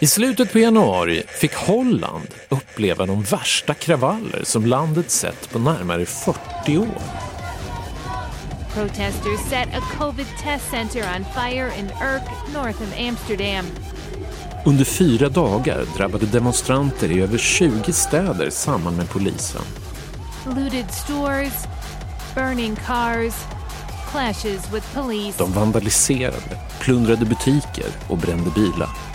I slutet på januari fick Holland uppleva de värsta kravaller som landet sett på närmare 40 år. Protesters set a COVID test center on fire in Urk, north of Amsterdam. Under fyra dagar drabbade demonstranter i över 20 städer samman med polisen. Looted stores, burning cars, clashes with police. De vandaliserade, plundrade butiker och brände bilar.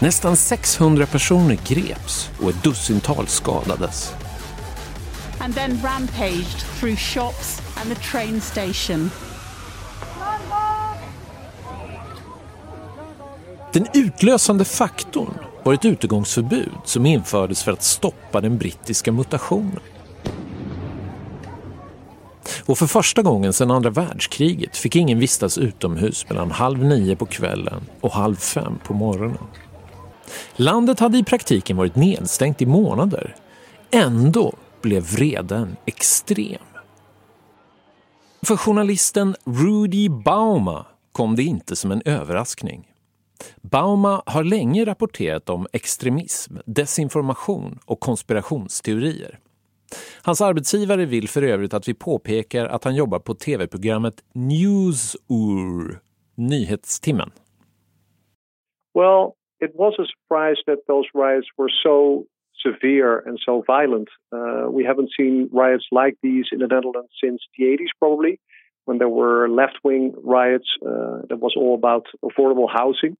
Nästan 600 personer greps och ett dussintal skadades. And then rampaged through shops and the train station. Den utlösande faktorn var ett utegångsförbud som infördes för att stoppa den brittiska mutationen. Och för första gången sedan andra världskriget fick ingen vistas utomhus mellan halv nio på kvällen och halv fem på morgonen. Landet hade i praktiken varit nedstängt i månader. Ändå blev vreden extrem. För journalisten Rudy Bauma kom det inte som en överraskning. Bauma har länge rapporterat om extremism, desinformation och konspirationsteorier. Hans arbetsgivare vill för övrigt att vi påpekar att han jobbar på tv-programmet Newsur, Nyhetstimmen. Well, it was a surprise that those riots were so severe and so violent. Uh, we haven't seen riots like these in the Netherlands since the 80s, probably, when there were left wing riots uh, that was all about affordable housing.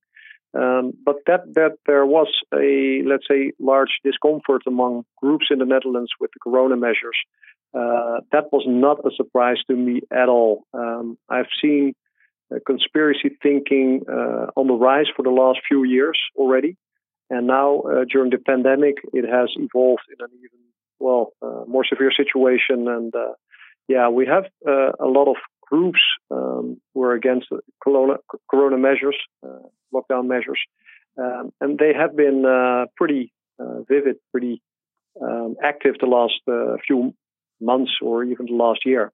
Um, but that that there was a let's say large discomfort among groups in the Netherlands with the corona measures. Uh, that was not a surprise to me at all. Um, I've seen uh, conspiracy thinking uh, on the rise for the last few years already, and now uh, during the pandemic, it has evolved in an even well uh, more severe situation. And uh, yeah, we have a lot of groups um, who are against corona, corona measures lockdown measures. Um, and they have been uh, pretty uh, vivid, pretty um, active the last uh, few months or even the last year.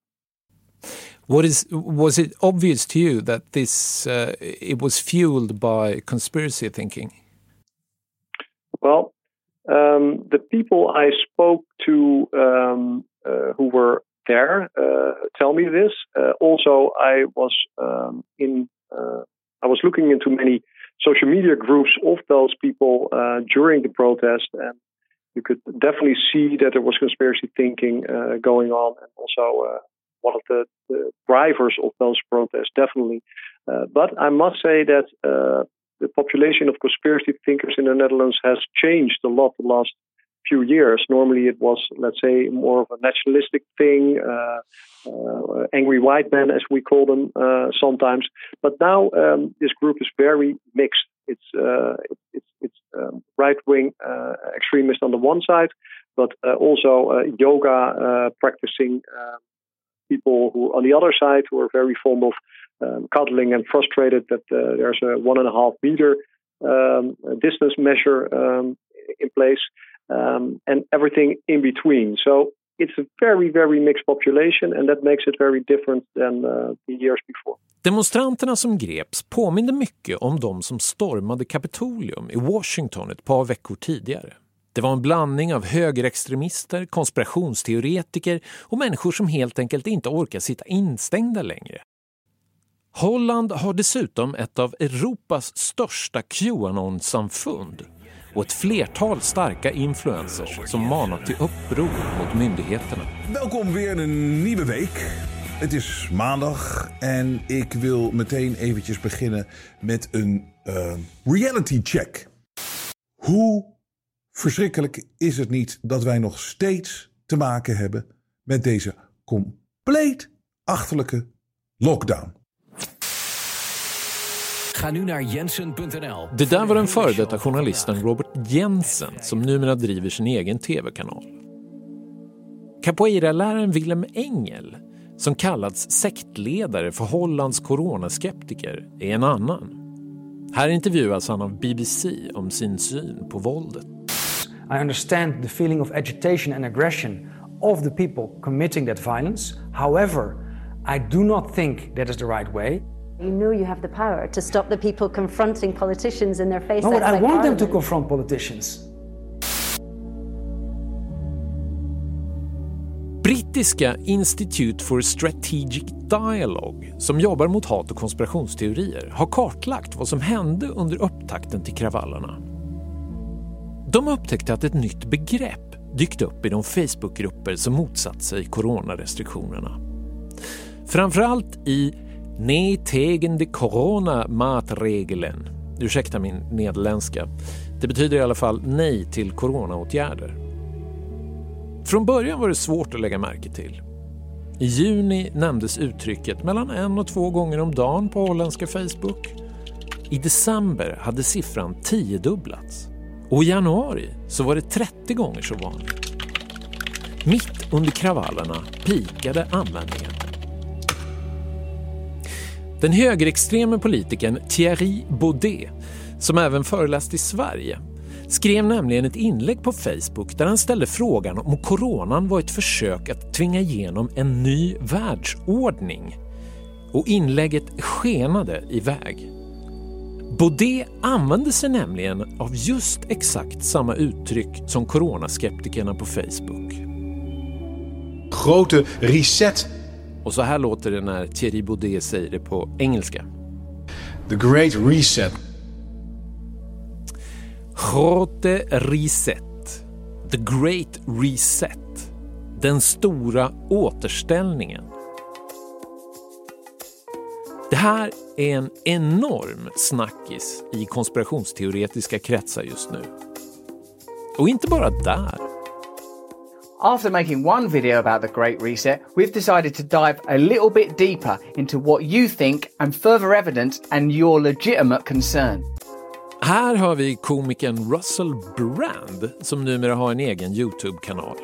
What is was it obvious to you that this uh, it was fueled by conspiracy thinking? Well, um, the people I spoke to um, uh, who were there uh, tell me this. also, I was um, in I was looking into many social media groups of those people uh, during the protest, and you could definitely see that there was conspiracy thinking uh, going on, and also uh, one of the, the, drivers of those protests, definitely. Uh, but I must say that uh, the population of conspiracy thinkers in the Netherlands has changed a lot the last few years. Normally, it was, let's say, more of a nationalistic thing, uh, uh, angry white men, as we call them uh, sometimes. But now um, this group is very mixed. It's uh, it's it's um, right wing uh, extremists on the one side, but uh, also yoga practicing people who on the other side who are very fond of um, cuddling and frustrated that there's a one and a half meter um, distance measure um, in place um, and everything in between. So it's a very, very mixed population and that makes it very different than uh, the years before. Demonstranterna som greps påminner mycket om de som stormade Kapitolium i Washington ett par veckor tidigare. Det var en blandning av högerextremister, konspirationsteoretiker och människor som helt enkelt inte orkar sitta instängda längre. Holland har dessutom ett av Europas största Qanon-samfund och ett flertal starka influencers som manar till uppror mot myndigheterna. Welkom weer een nieuwe week. Het is maandag en ik wil meteen eventjes beginnen met een uh, reality check. Hoe verschrikkelijk is het niet dat wij nog steeds te maken hebben met deze compleet achterlijke lockdown. Ga nu naar jensen.nl. Det där var den före detta journalisten Robert Jensen som numera driver sin egen tv-kanal. Capoeira-läraren Willem Engel, som kallats sektledare för Hollands coronaskeptiker, är en annan. Här intervjuas han av BBC om sin syn på våldet. I understand the feeling of agitation and aggression of the people committing that violence. However, I do not think that is the right way. You know you have the power to stop the people confronting politicians in their face. No, but I outside want them to Parliament. confront politicians. Brittiska Institute for Strategic Dialogue, som jobbar mot hat och konspirationsteorier, har kartlagt vad som hände under upptakten till kravallerna. De upptäckte att ett nytt begrepp dykt upp i de Facebookgrupper som motsatt sig coronarestriktionerna. Framförallt i Nej tegen de corona matregelen. Ursäkta min nederländska. Det betyder i alla fall nej till coronaåtgärder. Från början var det svårt att lägga märke till. I juni nämndes uttrycket mellan en och två gånger om dagen på holländska Facebook. I december hade siffran tiodubblats. Och i januari så var det 30 gånger så vanligt. Mitt under kravallerna pikade användningen. Den högerextreme politikern Thierry Baudet, som även föreläst i Sverige, skrev nämligen ett inlägg på Facebook där han ställde frågan om coronan var ett försök att tvinga igenom en ny världsordning. Och inlägget skenade iväg. Baudet använde sig nämligen av just exakt samma uttryck som coronaskeptikerna på Facebook. Grote reset. Och så här låter det när Thierry Baudet säger det på engelska. The Great Reset. Grote Reset. The Great Reset. Den stora återställningen. Det här är en enorm snackis i konspirationsteoretiska kretsar just nu. Och inte bara där. After making one video about the Great Reset, we've decided to dive a little bit deeper into what you think and further evidence and your legitimate concern. Här har vi komikern Russell Brand som numera har en egen Youtube-kanal.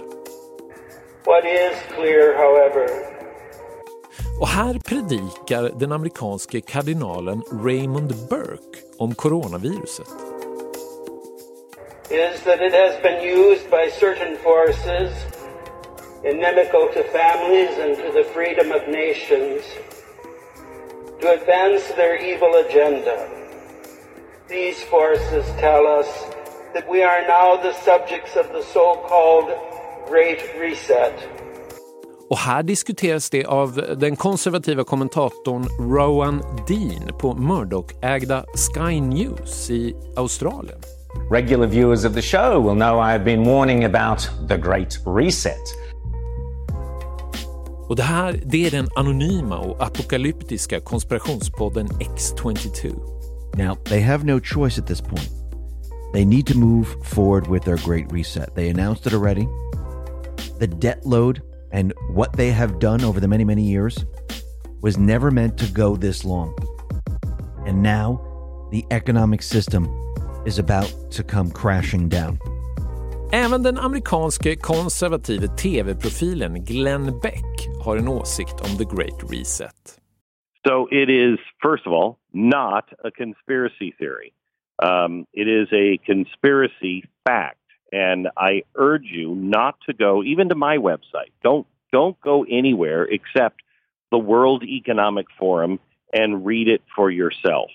What is clear, however, Och här predikar den amerikanske kardinalen Raymond Burke om coronaviruset. Is that it has been used by certain forces inimical to families and to the freedom of nations to advance their evil agenda. These forces tell us that we are now the subjects of the so-called Great Reset. Och här diskuteras det av den konservativa kommentatorn Rowan Dean på Murdoch-ägda Sky News i Australien. Regular viewers of the show will know I have been warning about the Great Reset. Och det här det är den anonyma och apokalyptiska konspirationspodden X22. Now, they have no choice at this point. They need to move forward with their great reset. They announced it already. The debt load and what they have done over the many, many years was never meant to go this long. And now the economic system is about to come crashing down. Även den amerikanske konservative tv-profilen Glenn Beck har en åsikt om The Great Reset. So it is, first of all, not a conspiracy theory. Um, it is a conspiracy fact, and I urge you not to go even to my website. Don't don't go anywhere except the World Economic Forum and read it for yourself.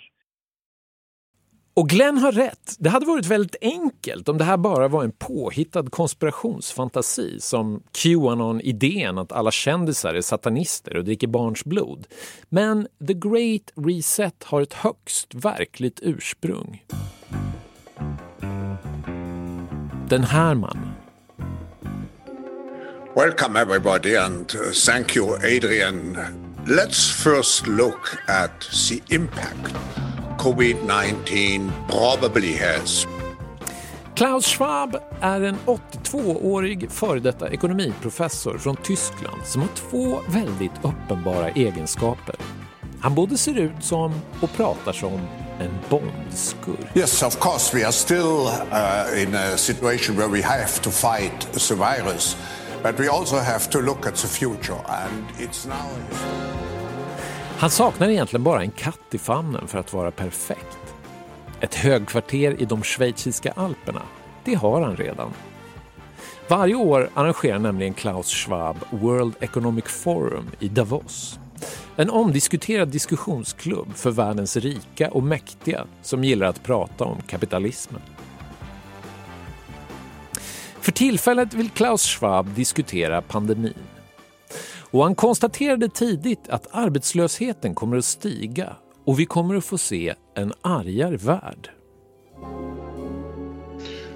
Och Glenn har rätt. Det hade varit väldigt enkelt om det här bara var en påhittad konspirationsfantasi som Qanon-idén att alla kändisar är satanister och dricker barns blod. Men The Great Reset har ett högst verkligt ursprung. Den här mannen. Welcome, everybody, and uh, thank you, Adrian. Let's first look at the impact COVID 19 probably has. Klaus Schwab är en 82-årig före detta ekonomiprofessor från Tyskland som har två väldigt uppenbara egenskaper. Han både ser ut som och pratar som en Bondskurk. Yes, of course, we are still uh, in a situation where we have to fight the virus, but we also have to look at the future, and it's now. Han saknar egentligen bara en katt i famnen för att vara perfekt. Ett högkvarter i de schweiziska alperna, det har han redan. Varje år arrangerar nämligen Klaus Schwab World Economic Forum i Davos. En omdiskuterad diskussionsklubb för världens rika och mäktiga som gillar att prata om kapitalismen. För tillfället vill Klaus Schwab diskutera pandemin. Och han konstaterade tidigt att arbetslösheten kommer att stiga och vi kommer att få se en argare värld.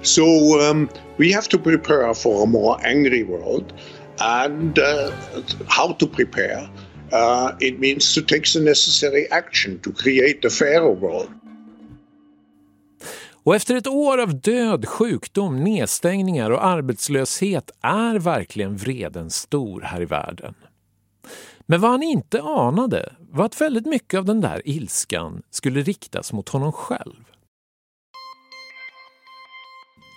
So um, we have to prepare for a more angry world, and uh, how to prepare? Uh, it means to take the necessary action to create a fairer world. Och efter ett år av död, sjukdom, nedstängningar och arbetslöshet är verkligen vreden stor här i världen. Men vad han inte anade var att väldigt mycket av den där ilskan skulle riktas mot honom själv.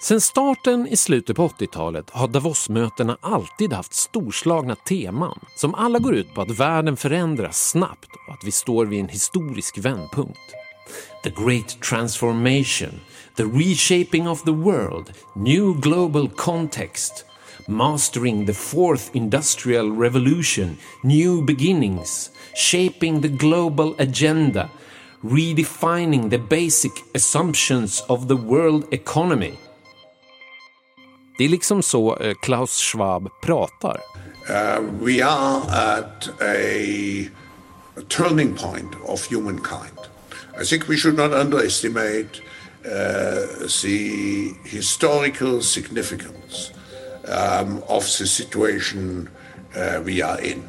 Sen starten i slutet på 80-talet har Davos-mötena alltid haft storslagna teman som alla går ut på att världen förändras snabbt och att vi står vid en historisk vändpunkt. The Great Transformation, The Reshaping of the World, New Global Context, Mastering the Fourth Industrial Revolution, New Beginnings, Shaping the Global Agenda, Redefining the Basic Assumptions of the World Economy. Det är liksom så eh, Klaus Schwab pratar. Uh, we are at a, turning point of humankind. I think we should not underestimate uh, the historical significance um, of the situation uh, we are in.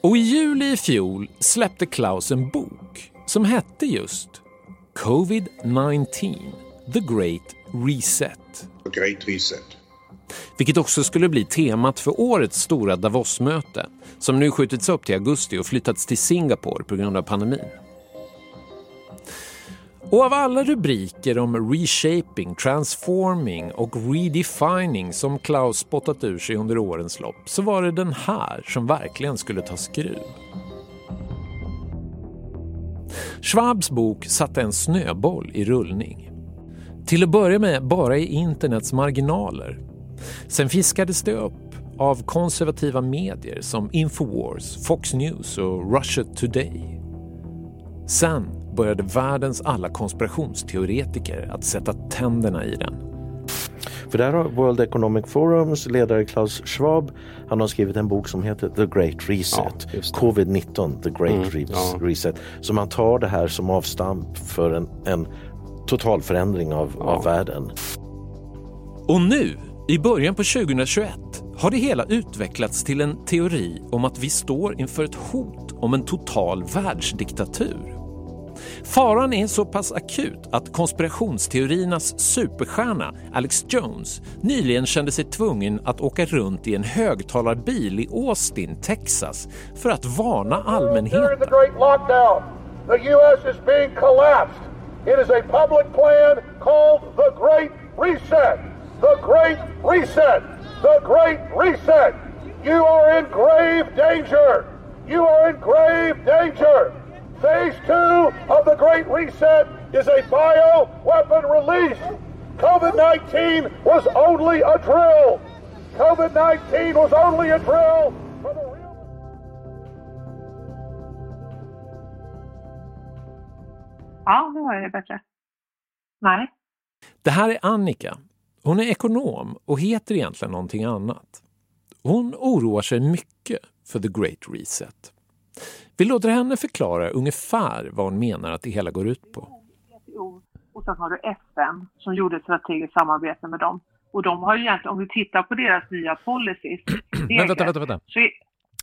Och i juli i fjol släppte Klaus en bok som hette just Covid-19, The Great Reset. The Great Reset. Vilket också skulle bli temat för årets stora Davos-möte som nu skjutits upp till augusti och flyttats till Singapore på grund av pandemin. Och av alla rubriker om reshaping, transforming och redefining som Klaus spottat ur sig under årens lopp så var det den här som verkligen skulle ta skruv. Schwabs bok satte en snöboll i rullning. Till att börja med bara i internets marginaler. Sen fiskades det upp av konservativa medier som Infowars, Fox News och Russia Today. Sen började världens alla konspirationsteoretiker att sätta tänderna i den. För där har World Economic Forums ledare Klaus Schwab, han har skrivit en bok som heter The Great Reset. Ja, Covid-19, The Great mm, ja. Reset. Så man tar det här som avstamp för en, en total förändring av, ja. av världen. Och nu, i början på 2021, har det hela utvecklats till en teori om att vi står inför ett hot om en total världsdiktatur. Faran är så pass akut att konspirationsteoriernas superstjärna Alex Jones nyligen kände sig tvungen att åka runt i en högtalarbil i Austin, Texas för att varna allmänheten. The Great Reset. The Great Reset. You are in grave danger. You are in grave danger. Phase two of the Great Reset is a bio-weapon release. COVID-19 was only a drill. COVID-19 was only a drill. Ja, nu var det bättre. Nej. Det här är Annika. Hon är ekonom och heter egentligen någonting annat. Hon oroar sig mycket för the Great Reset. Vi låter henne förklara ungefär vad hon menar att det hela går ut på. Och sen har du FN som gjorde ett strategiskt samarbete med dem. Och de har ju egentligen, om vi tittar på deras nya policies. vänta, vänta, vänta.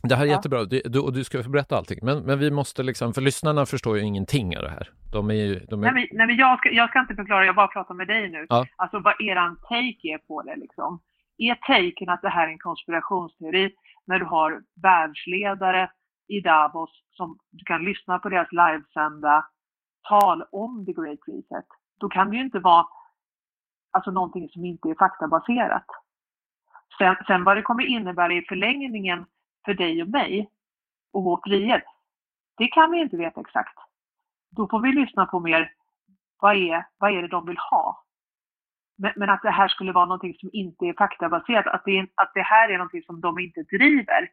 Det här är jättebra du, och du ska få berätta allting. Men, men vi måste liksom, för lyssnarna förstår ju ingenting av det här. De är ju, de är... Nej, men, nej, men jag, ska, jag ska inte förklara, jag bara pratar med dig nu. Ja. Alltså vad eran take är på det liksom. Är taken att det här är en konspirationsteori när du har världsledare i Davos som du kan lyssna på deras livesända tal om the great reset. Då kan det ju inte vara alltså någonting som inte är faktabaserat. Sen, sen vad det kommer innebära i förlängningen för dig och mig och vårt frihet, det kan vi inte veta exakt. Då får vi lyssna på mer, vad är, vad är det de vill ha? Men, men att det här skulle vara någonting som inte är faktabaserat, att det, att det här är någonting som de inte driver.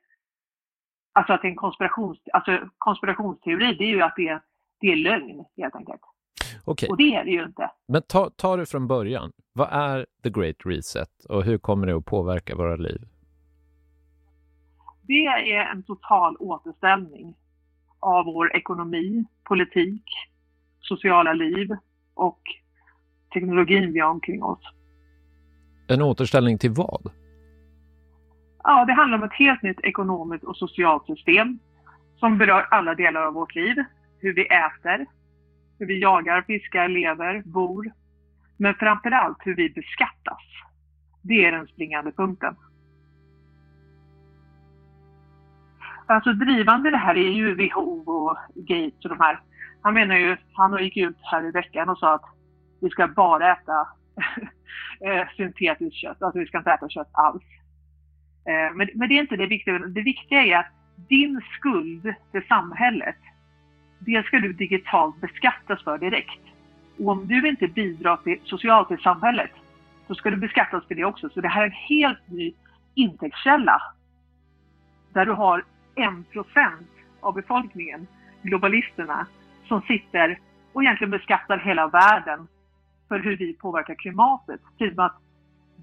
Alltså att det är en konspirations, alltså konspirationsteori, det är ju att det det är lögn helt enkelt. Okej. Och det är det ju inte. Men ta, ta det från början. Vad är the great reset och hur kommer det att påverka våra liv? Det är en total återställning av vår ekonomi, politik, sociala liv och teknologin vi har omkring oss. En återställning till vad? Ja, det handlar om ett helt nytt ekonomiskt och socialt system som berör alla delar av vårt liv. Hur vi äter, hur vi jagar, fiskar, lever, bor. Men framförallt hur vi beskattas. Det är den springande punkten. Alltså drivande i det här är ju WHO och Gates och de här. Han menar ju, han gick ut här i veckan och sa att vi ska bara äta eh, syntetiskt kött, alltså vi ska inte äta kött alls. Eh, men, men det är inte det viktiga. Det viktiga är att din skuld till samhället, det ska du digitalt beskattas för direkt. Och om du inte bidrar till, socialt till samhället, då ska du beskattas för det också. Så det här är en helt ny intäktskälla. Där du har en procent av befolkningen, globalisterna, som sitter och egentligen beskattar hela världen för hur vi påverkar klimatet. Typ att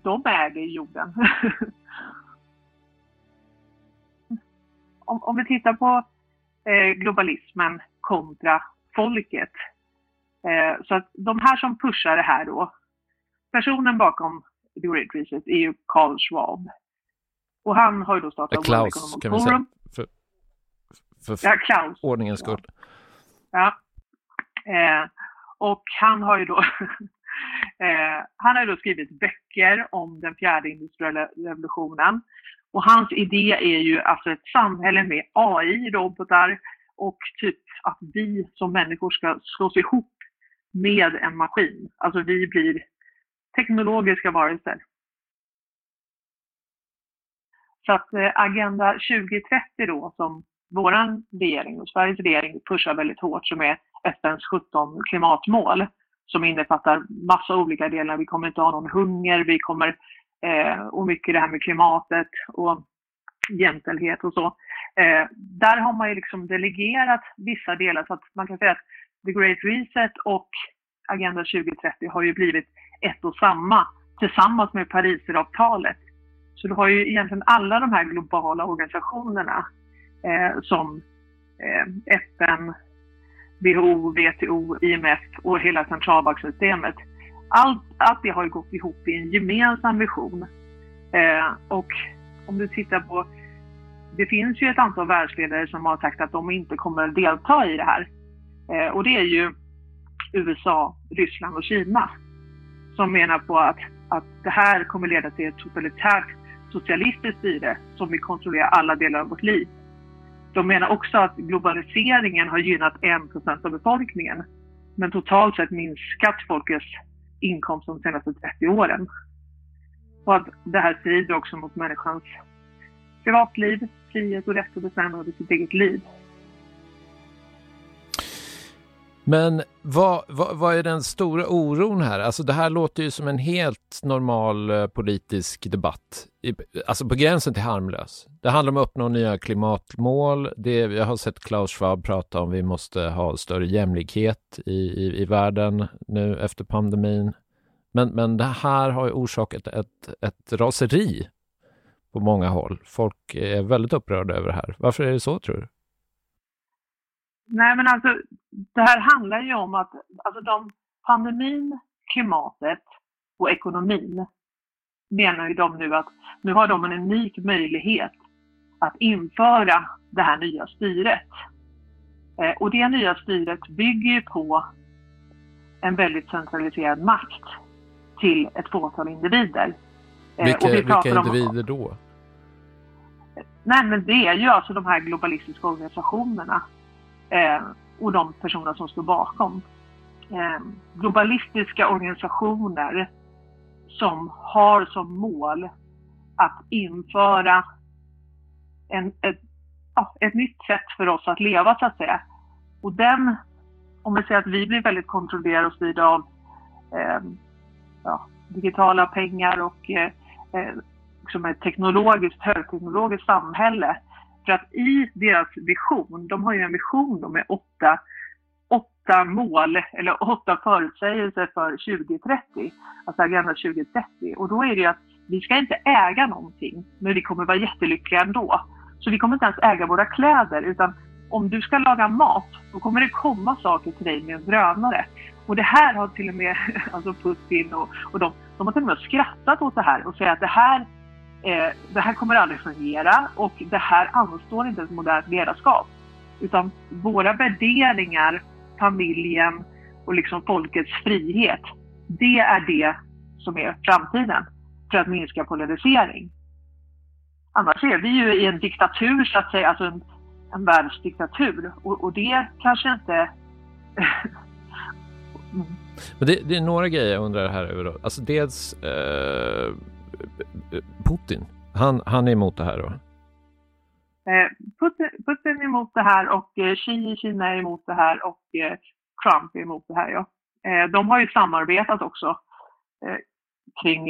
de äger jorden. om, om vi tittar på eh, globalismen kontra folket. Eh, så att de här som pushar det här då, personen bakom The Great Reset är ju Carl Schwab. Och han har ju då startat Klaus, World Economic kan vi säga. Forum. För, för Ja, Klaus. ordningens skull. Ja. Eh, och han har ju då eh, han har då skrivit böcker om den fjärde industriella revolutionen. Och hans idé är ju alltså ett samhälle med AI, robotar och typ att vi som människor ska slås ihop med en maskin. Alltså vi blir teknologiska varelser. Så att eh, Agenda 2030 då som vår regering och Sveriges regering pushar väldigt hårt som är FNs 17 klimatmål som innefattar massa olika delar. Vi kommer inte ha någon hunger, vi kommer eh, och mycket det här med klimatet och jämställdhet och så. Eh, där har man ju liksom delegerat vissa delar så att man kan säga att The Great Reset och Agenda 2030 har ju blivit ett och samma tillsammans med Parisavtalet. Så du har ju egentligen alla de här globala organisationerna eh, som eh, FN, WHO, WTO, IMF och hela centralbankssystemet. Allt, allt det har ju gått ihop i en gemensam vision. Eh, och om du tittar på, det finns ju ett antal världsledare som har sagt att de inte kommer att delta i det här. Eh, och det är ju USA, Ryssland och Kina som menar på att, att det här kommer leda till ett totalitärt socialistiskt styre som vill kontrollera alla delar av vårt liv. De menar också att globaliseringen har gynnat 1% av befolkningen men totalt sett minskat folkets inkomst de senaste 30 åren. Och att det här strider också mot människans privatliv, frihet och rätt att bestämma över sitt eget liv. Men vad, vad, vad är den stora oron här? Alltså det här låter ju som en helt normal eh, politisk debatt. Alltså på gränsen till harmlös. Det handlar om att uppnå nya klimatmål. Det, jag har sett Klaus Schwab prata om vi måste ha större jämlikhet i, i, i världen nu efter pandemin. Men, men det här har ju orsakat ett, ett raseri på många håll. Folk är väldigt upprörda över det här. Varför är det så tror du? Nej men alltså det här handlar ju om att alltså de, pandemin, klimatet och ekonomin menar ju de nu att nu har de en unik möjlighet att införa det här nya styret. Eh, och det nya styret bygger ju på en väldigt centraliserad makt till ett fåtal individer. Eh, vilka, vilka individer om, då? Nej, men det är ju alltså de här globalistiska organisationerna eh, och de personer som står bakom. Eh, globalistiska organisationer som har som mål att införa en, ett, ja, ett nytt sätt för oss att leva så att säga. Och den, om vi säger att vi blir väldigt kontrollerade och styrda av eh, ja, digitala pengar och eh, eh liksom ett teknologiskt, högteknologiskt samhälle. För att i deras vision, de har ju en vision med åtta, åtta mål eller åtta förutsägelser för 2030, alltså Agenda 2030. Och då är det ju att vi ska inte äga någonting, men vi kommer vara jättelyckliga ändå. Så vi kommer inte ens äga våra kläder, utan om du ska laga mat, då kommer det komma saker till dig med en drönare. Och det här har till och med alltså Putin och, och de, de har till och med skrattat åt det här och säger att det här, eh, det här kommer aldrig fungera och det här anstår inte ett modernt ledarskap. Utan våra värderingar, familjen och liksom folkets frihet, det är det som är framtiden för att minska polarisering. Annars är vi ju i en diktatur så att säga, alltså en, en världsdiktatur och, och det kanske inte Men det, det, är några grejer jag undrar här över. Alltså dels eh, Putin. Han, han är emot det här då? Eh, Putin, Putin är emot det här och eh, Xi i Kina är emot det här och eh, Trump är emot det här. Ja. De har ju samarbetat också kring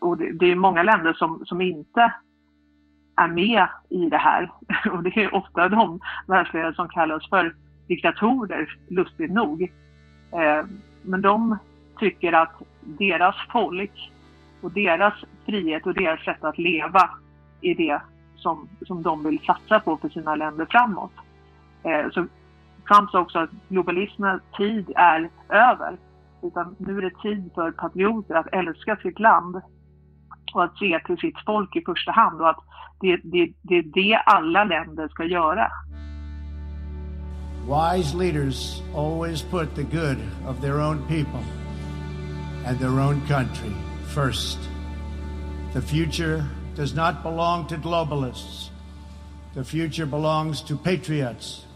och det, är många länder som, som inte är med i det här. Och det är ofta de världsledare som kallas för diktatorer, lustigt nog. Men de tycker att deras folk och deras frihet och deras sätt att leva är det som, som de vill satsa på för sina länder framåt. Eh, så Trump sa också att globalismens tid är över. Utan nu är det tid för patrioter att älska sitt land och att se till sitt folk i första hand och att det, det, det är det alla länder ska göra. Wise leaders always put the good of their own people and their own country first. The future does not belong to globalists. The future belongs to patriots.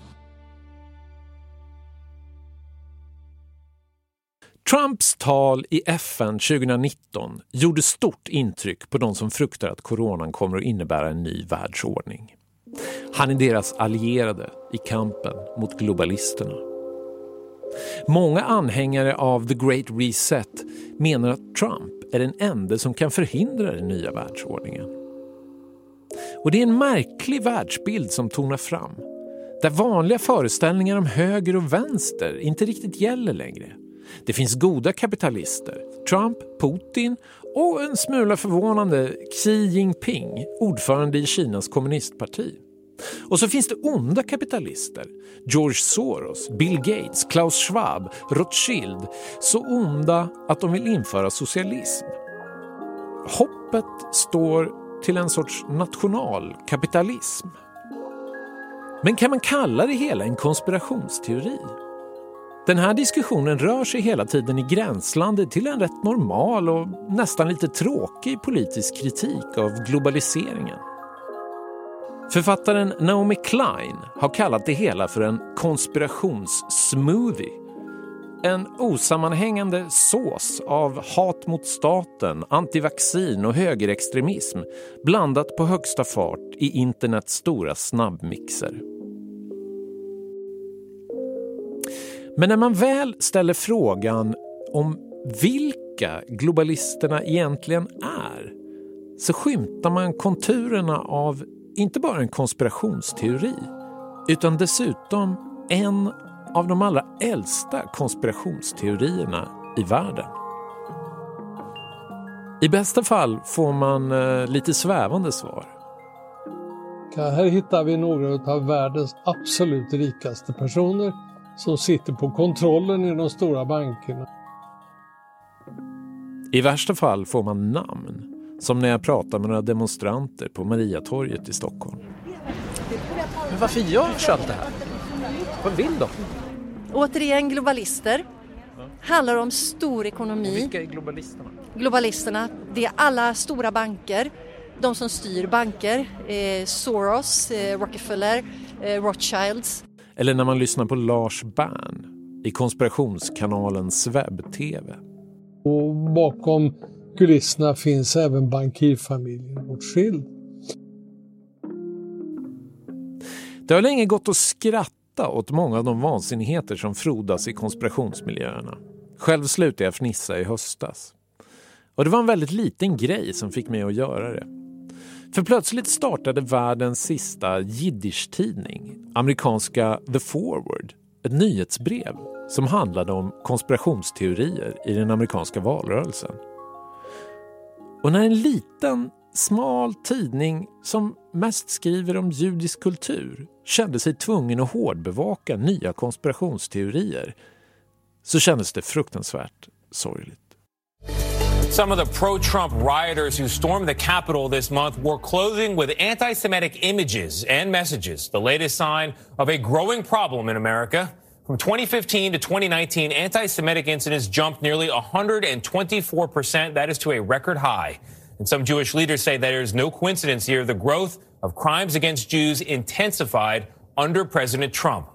Trumps tal i FN 2019 gjorde stort intryck på de som fruktar att coronan kommer att innebära en ny världsordning. Han är deras allierade i kampen mot globalisterna. Många anhängare av The Great Reset menar att Trump är den enda som kan förhindra den nya världsordningen. Och det är en märklig världsbild som tonar fram där vanliga föreställningar om höger och vänster inte riktigt gäller längre. Det finns goda kapitalister, Trump, Putin och en smula förvånande Xi Jinping, ordförande i Kinas kommunistparti. Och så finns det onda kapitalister. George Soros, Bill Gates, Klaus Schwab, Rothschild. Så onda att de vill införa socialism. Hoppet står till en sorts nationalkapitalism. Men kan man kalla det hela en konspirationsteori? Den här diskussionen rör sig hela tiden i gränslandet till en rätt normal och nästan lite tråkig politisk kritik av globaliseringen. Författaren Naomi Klein har kallat det hela för en konspirationssmoothie. En osammanhängande sås av hat mot staten, antivaccin och högerextremism blandat på högsta fart i internets stora snabbmixer. Men när man väl ställer frågan om vilka globalisterna egentligen är så skymtar man konturerna av inte bara en konspirationsteori utan dessutom en av de allra äldsta konspirationsteorierna i världen. I bästa fall får man eh, lite svävande svar. Här hittar vi några av världens absolut rikaste personer som sitter på kontrollen i de stora bankerna. I värsta fall får man namn Som när jag pratar med några demonstranter på Mariatorget i Stockholm. Men varför görs allt det här? Vad vill de? Återigen globalister. Handlar om stor ekonomi. Och vilka är globalisterna? Globalisterna, det är alla stora banker. De som styr banker. Eh, Soros, eh, Rockefeller, eh, Rothschilds. Eller när man lyssnar på Lars Bern i konspirationskanalen Sveb-TV. Och bakom kulisserna finns även bankirfamiljen Rothschild. Det har länge gått att skratta åt många av de vansinnigheter som frodas i konspirationsmiljöerna. Själv slutade jag fnissa i höstas. Och det var en väldigt liten grej som fick mig att göra det. För plötsligt startade världens sista jiddisch-tidning, amerikanska The Forward, ett nyhetsbrev som handlade om konspirationsteorier i den amerikanska valrörelsen. Och när en liten, smal tidning som mest skriver om judisk kultur kände sig tvungen att hårdbevaka nya konspirationsteorier så kändes det fruktansvärt sorgligt. Some of the pro Trump rioters who stormed the Capitol this month wore clothing with anti Semitic images and messages, the latest sign of a growing problem in America. From 2015 to 2019, anti Semitic incidents jumped nearly 124%. That is to a record high. And some Jewish leaders say that there is no coincidence here. The growth of crimes against Jews intensified under President Trump.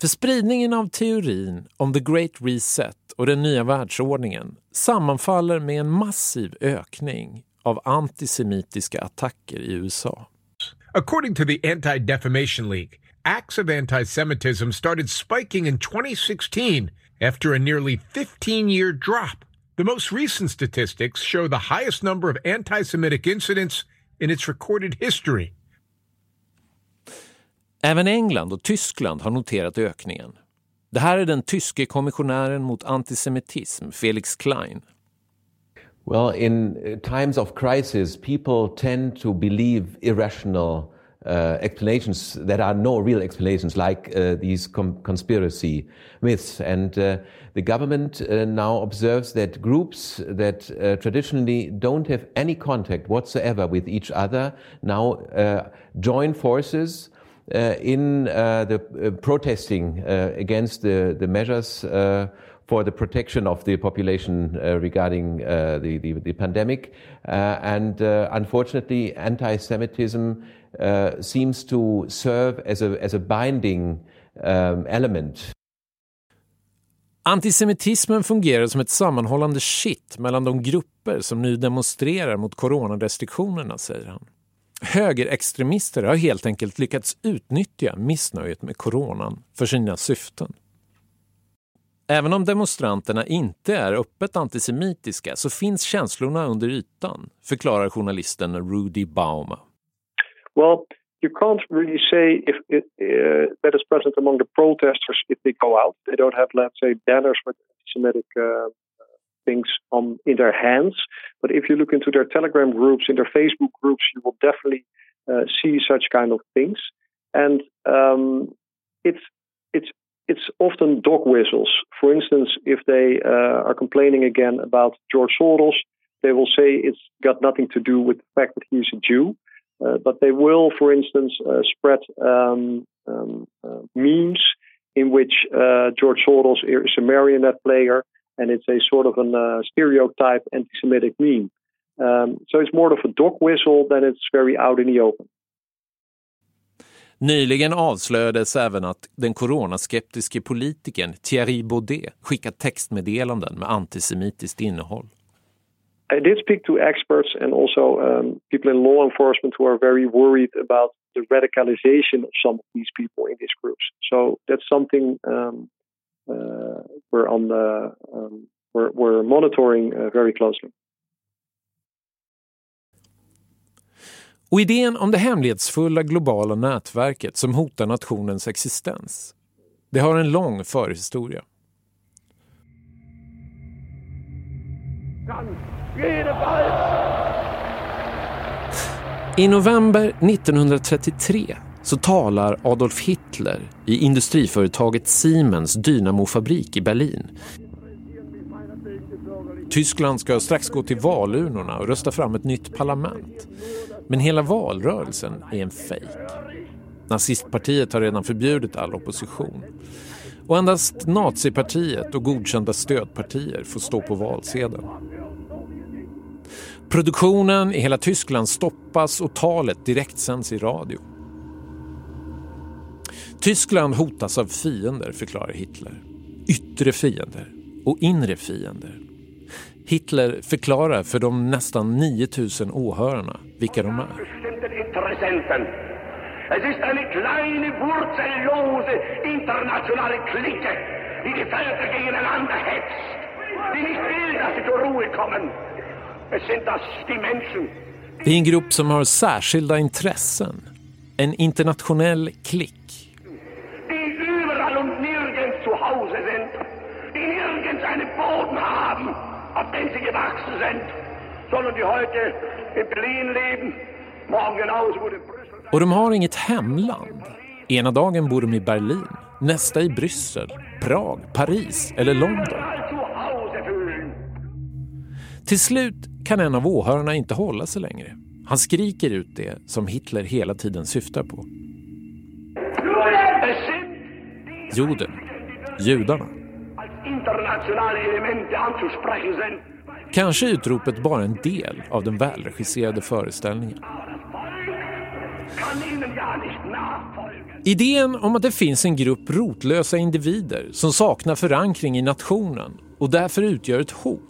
För spridningen av teorin om the Great Reset och den nya världsordningen sammanfaller med en massiv ökning av antisemitiska attacker i USA. According to the Anti-Defamation League, acts of anti-Semitism started spiking in 2016 after a nearly 15-year drop. The most recent statistics show the highest number of anti-Semitic incidents in its recorded history. Även England och Tyskland har noterat ökningen. Det här är den tyske kommissionären mot antisemitism, Felix Klein. Well, in times of crisis, people tend to believe irrational uh, explanations that are no real explanations, like uh, these conspiracy myths. And uh, the government uh, now observes that groups that uh, traditionally don't have any contact whatsoever with each other now uh, join forces uh, in uh, the uh, protesting against the, the measures for the protection of the population regarding the, the, the, pandemic. and unfortunately, anti Semitism Uh, seems to serve as a, as a binding um, element. Antisemitismen fungerar som ett sammanhållande kitt mellan de grupper som nu demonstrerar mot coronarestriktionerna, säger han. Högerextremister har helt enkelt lyckats utnyttja missnöjet med coronan för sina syften. Även om demonstranterna inte är öppet antisemitiska så finns känslorna under ytan, förklarar journalisten Rudy Bauma. Well, you can't really say if it, uh, that is present among the protesters if they go out. They don't have, let's say, banners with anti-Semitic uh, things on in their hands. But if you look into their Telegram groups, in their Facebook groups, you will definitely uh, see such kind of things. And um, it's it's it's often dog whistles. For instance, if they uh, are complaining again about George Soros, they will say it's got nothing to do with the fact that he's a Jew. Uh, but they will, for instance, uh, spread um, um, uh, memes in which uh, George Soros is a marionette player and it's a sort of a uh, stereotype anti-Semitic meme. Um, so it's more of a dog whistle than it's very out in the open. Nyligen avslöjades även att den coronaskeptiske politikern Thierry Baudet skickat textmeddelanden med antisemitiskt innehåll. I did speak to experts and also um, people in law enforcement who are very worried about the radicalization of some of these people in these groups. So that's something um, uh, we're on the um, we're, we're monitoring uh, very closely. Och idén om det hemlighetsfulla globala nätverket som hotar nationens existens, det har en lång förhistoria. I november 1933 så talar Adolf Hitler i industriföretaget Siemens dynamofabrik i Berlin. Tyskland ska strax gå till valurnorna och rösta fram ett nytt parlament. Men hela valrörelsen är en fejk. Nazistpartiet har redan förbjudit all opposition. Och endast nazipartiet och godkända stödpartier får stå på valsedeln. Produktionen i hela Tyskland stoppas och talet direktsänds i radio. Tyskland hotas av fiender, förklarar Hitler. Yttre fiender och inre fiender. Hitler förklarar för de nästan 9000 åhörarna vilka de är. Es ist eine kleine, wurzellose internationale Clique, die die Völker gegeneinander hetzt, die nicht will, dass sie zur Ruhe kommen. Det är en grupp som har särskilda intressen. En internationell klick. Och de har inget hemland. Ena dagen bor de i Berlin, nästa i Bryssel, Prag, Paris eller London. Till slut kan en av åhörarna inte hålla sig längre. Han skriker ut det som Hitler hela tiden syftar på. Juden, judarna. Kanske är utropet bara en del av den välregisserade föreställningen. Idén om att det finns en grupp rotlösa individer som saknar förankring i nationen och därför utgör ett hot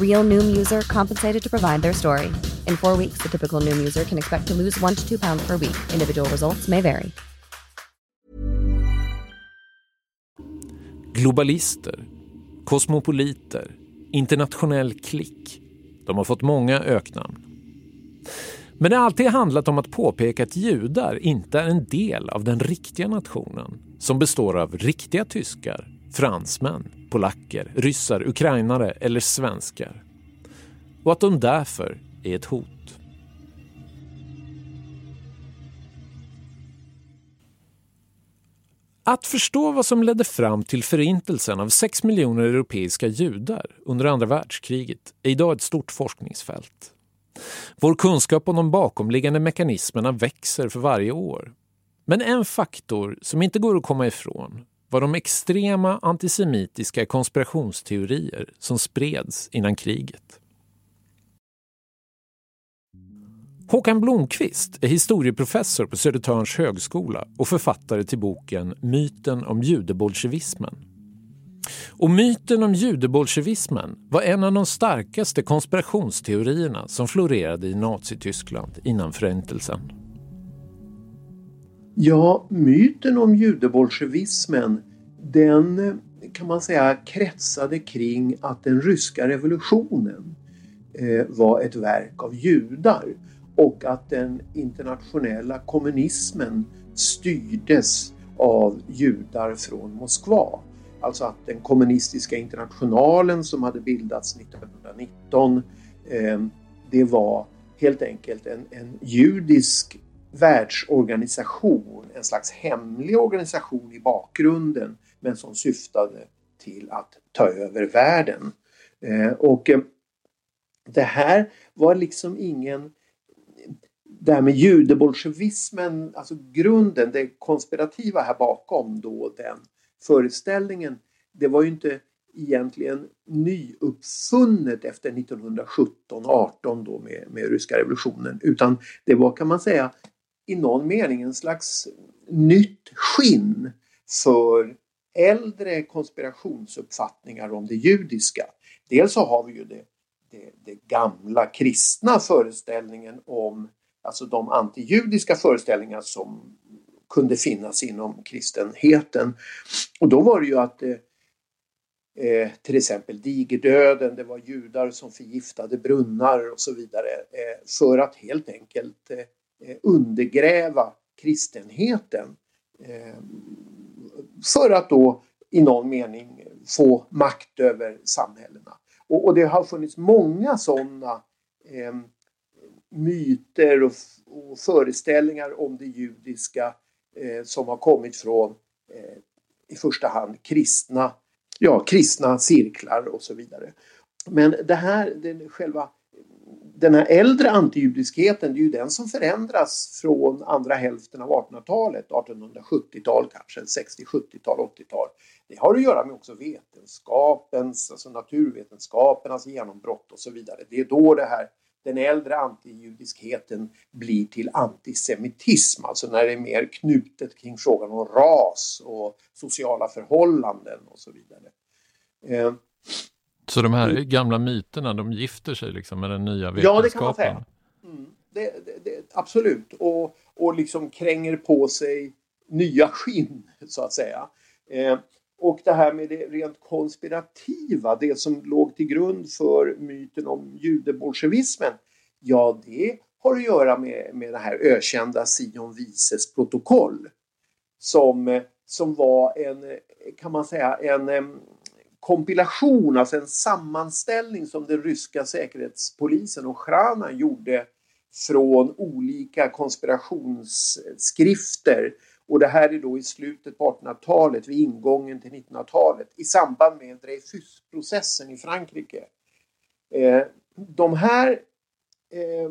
Real Noom user compensated to provide their story. In four weeks, the typical Noom user can expect to lose one to two pounds per week. Individual results may vary. Globalister, kosmopoliter, internationell klick. De har fått många öknamn. Men det har alltid handlat om att påpeka att judar inte är en del av den riktiga nationen som består av riktiga tyskar, fransmän, polacker, ryssar, ukrainare eller svenskar. Och att de därför är ett hot. Att förstå vad som ledde fram till förintelsen av 6 miljoner europeiska judar under andra världskriget är idag ett stort forskningsfält. Vår kunskap om de bakomliggande mekanismerna växer för varje år. Men en faktor som inte går att komma ifrån var de extrema antisemitiska konspirationsteorier som spreds innan kriget. Håkan Blomqvist är historieprofessor på Södertörns högskola och författare till boken Myten om judebolsjevismen. Och myten om judebolsjevismen var en av de starkaste konspirationsteorierna som florerade i Nazityskland innan förintelsen. Ja, myten om judebolsjevismen den kan man säga kretsade kring att den ryska revolutionen eh, var ett verk av judar och att den internationella kommunismen styrdes av judar från Moskva. Alltså att den kommunistiska internationalen som hade bildats 1919 eh, det var helt enkelt en, en judisk världsorganisation, en slags hemlig organisation i bakgrunden men som syftade till att ta över världen. Eh, och eh, det här var liksom ingen det här med judebolsjevismen, alltså grunden, det konspirativa här bakom då den föreställningen, det var ju inte egentligen nyuppfunnet efter 1917-18 då med, med ryska revolutionen utan det var kan man säga i någon mening en slags nytt skinn för äldre konspirationsuppfattningar om det judiska. Dels så har vi ju det, det, det gamla kristna föreställningen om alltså de antijudiska föreställningar som kunde finnas inom kristenheten. Och då var det ju att eh, eh till exempel digerdöden, det var judar som förgiftade brunnar och så vidare. Eh, för att helt enkelt eh, Eh, undergräva kristenheten. Eh, för att då i någon mening få makt över samhällena. Och, och det har funnits många sådana eh, myter och, och, föreställningar om det judiska eh, som har kommit från eh, i första hand kristna, ja, kristna cirklar och så vidare. Men det här, den, själva den här äldre antijudiskheten, det är ju den som förändras från andra hälften av 1800-talet, 1870-tal kanske, 60, 70-tal, 80-tal. Det har att göra med också vetenskapens, alltså naturvetenskapernas genombrott och så vidare. Det är då det här, den äldre antijudiskheten blir till antisemitism, alltså när det är mer knutet kring frågan om ras och sociala förhållanden och så vidare. Eh, Eh, så de här mm. gamla myterna, de gifter sig liksom med den nya vetenskapen? Ja, det kan man säga. Mm. Det, det, det, absolut. Och, och liksom kränger på sig nya skinn, så att säga. Eh, och det här med det rent konspirativa, det som låg till grund för myten om judebolsjevismen, ja, det har att göra med, med det här ökända Sion Vises protokoll. Som, som var en, kan man säga, en kompilation, alltså en sammanställning som den ryska säkerhetspolisen och Ochrana gjorde från olika konspirationsskrifter. Och det här är då i slutet på 1800-talet, vid ingången till 1900-talet, i samband med Dreyfusprocessen i Frankrike. Eh, de här eh,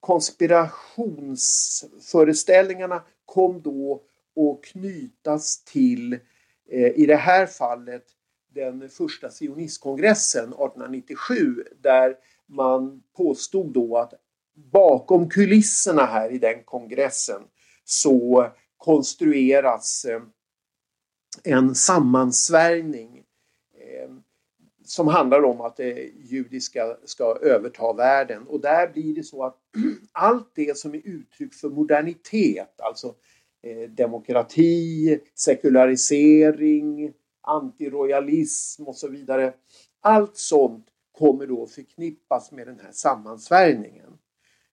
konspirationsföreställningarna kom då att knytas till, eh, i det här fallet, den första sionistkongressen 1897 där man påstod då att bakom kulisserna här i den kongressen så konstrueras eh, en sammansvärjning eh, som handlar om att det judiska ska överta världen. Och där blir det så att allt det som är uttryck för modernitet, alltså demokrati, sekularisering, antirojalism och så vidare. Allt sånt kommer då förknippas med den här sammansvärjningen.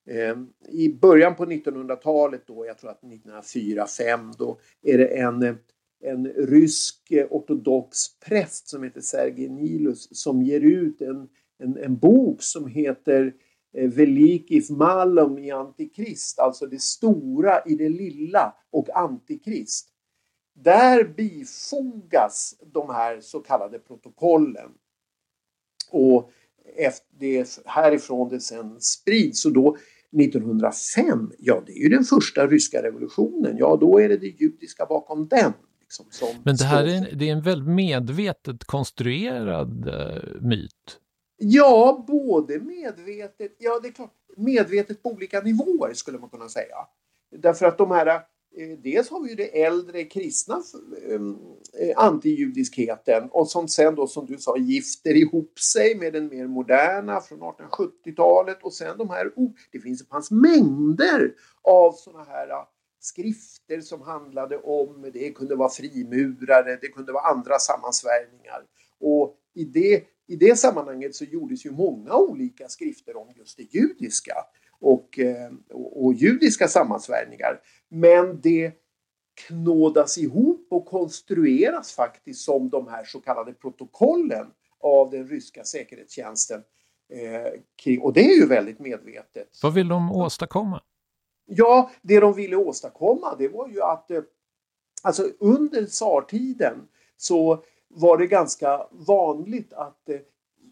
Ehm, I början på 1900-talet då, jag tror att 1904-5, då är det en, en rysk ortodox präst som heter Sergej Nilus som ger ut en, en, en bok som heter eh, Velikif Malum i Antikrist, alltså det stora i det lilla och Antikrist. Där bifogas de här så kallade protokollen. Och det, härifrån det sen sprids och då 1905, ja det är ju den första ryska revolutionen, ja då är det det judiska bakom den. Liksom, Men det här är en, det är en väldigt medvetet konstruerad uh, myt? Ja, både medvetet, ja det är klart, medvetet på olika nivåer skulle man kunna säga. Därför att de här Eh, Eh, dels har vi ju det äldre kristna eh, eh, antijudiskheten och som sen då som du sa gifter ihop sig med den mer moderna från 1870-talet och sen de här, oh, det finns, det fanns mängder av sådana här skrifter som handlade om, det kunde vara frimurare, det kunde vara andra sammansvärjningar. Och i det, i det sammanhanget så gjordes ju många olika skrifter om just det judiska och, och, och judiska sammansvärjningar. Men det knådas ihop och konstrueras faktiskt som de här så kallade protokollen av den ryska säkerhetstjänsten. Eh, och det är ju väldigt medvetet. Vad vill de åstadkomma? Ja, det de ville åstadkomma det var ju att eh, alltså under tsartiden så var det ganska vanligt att eh,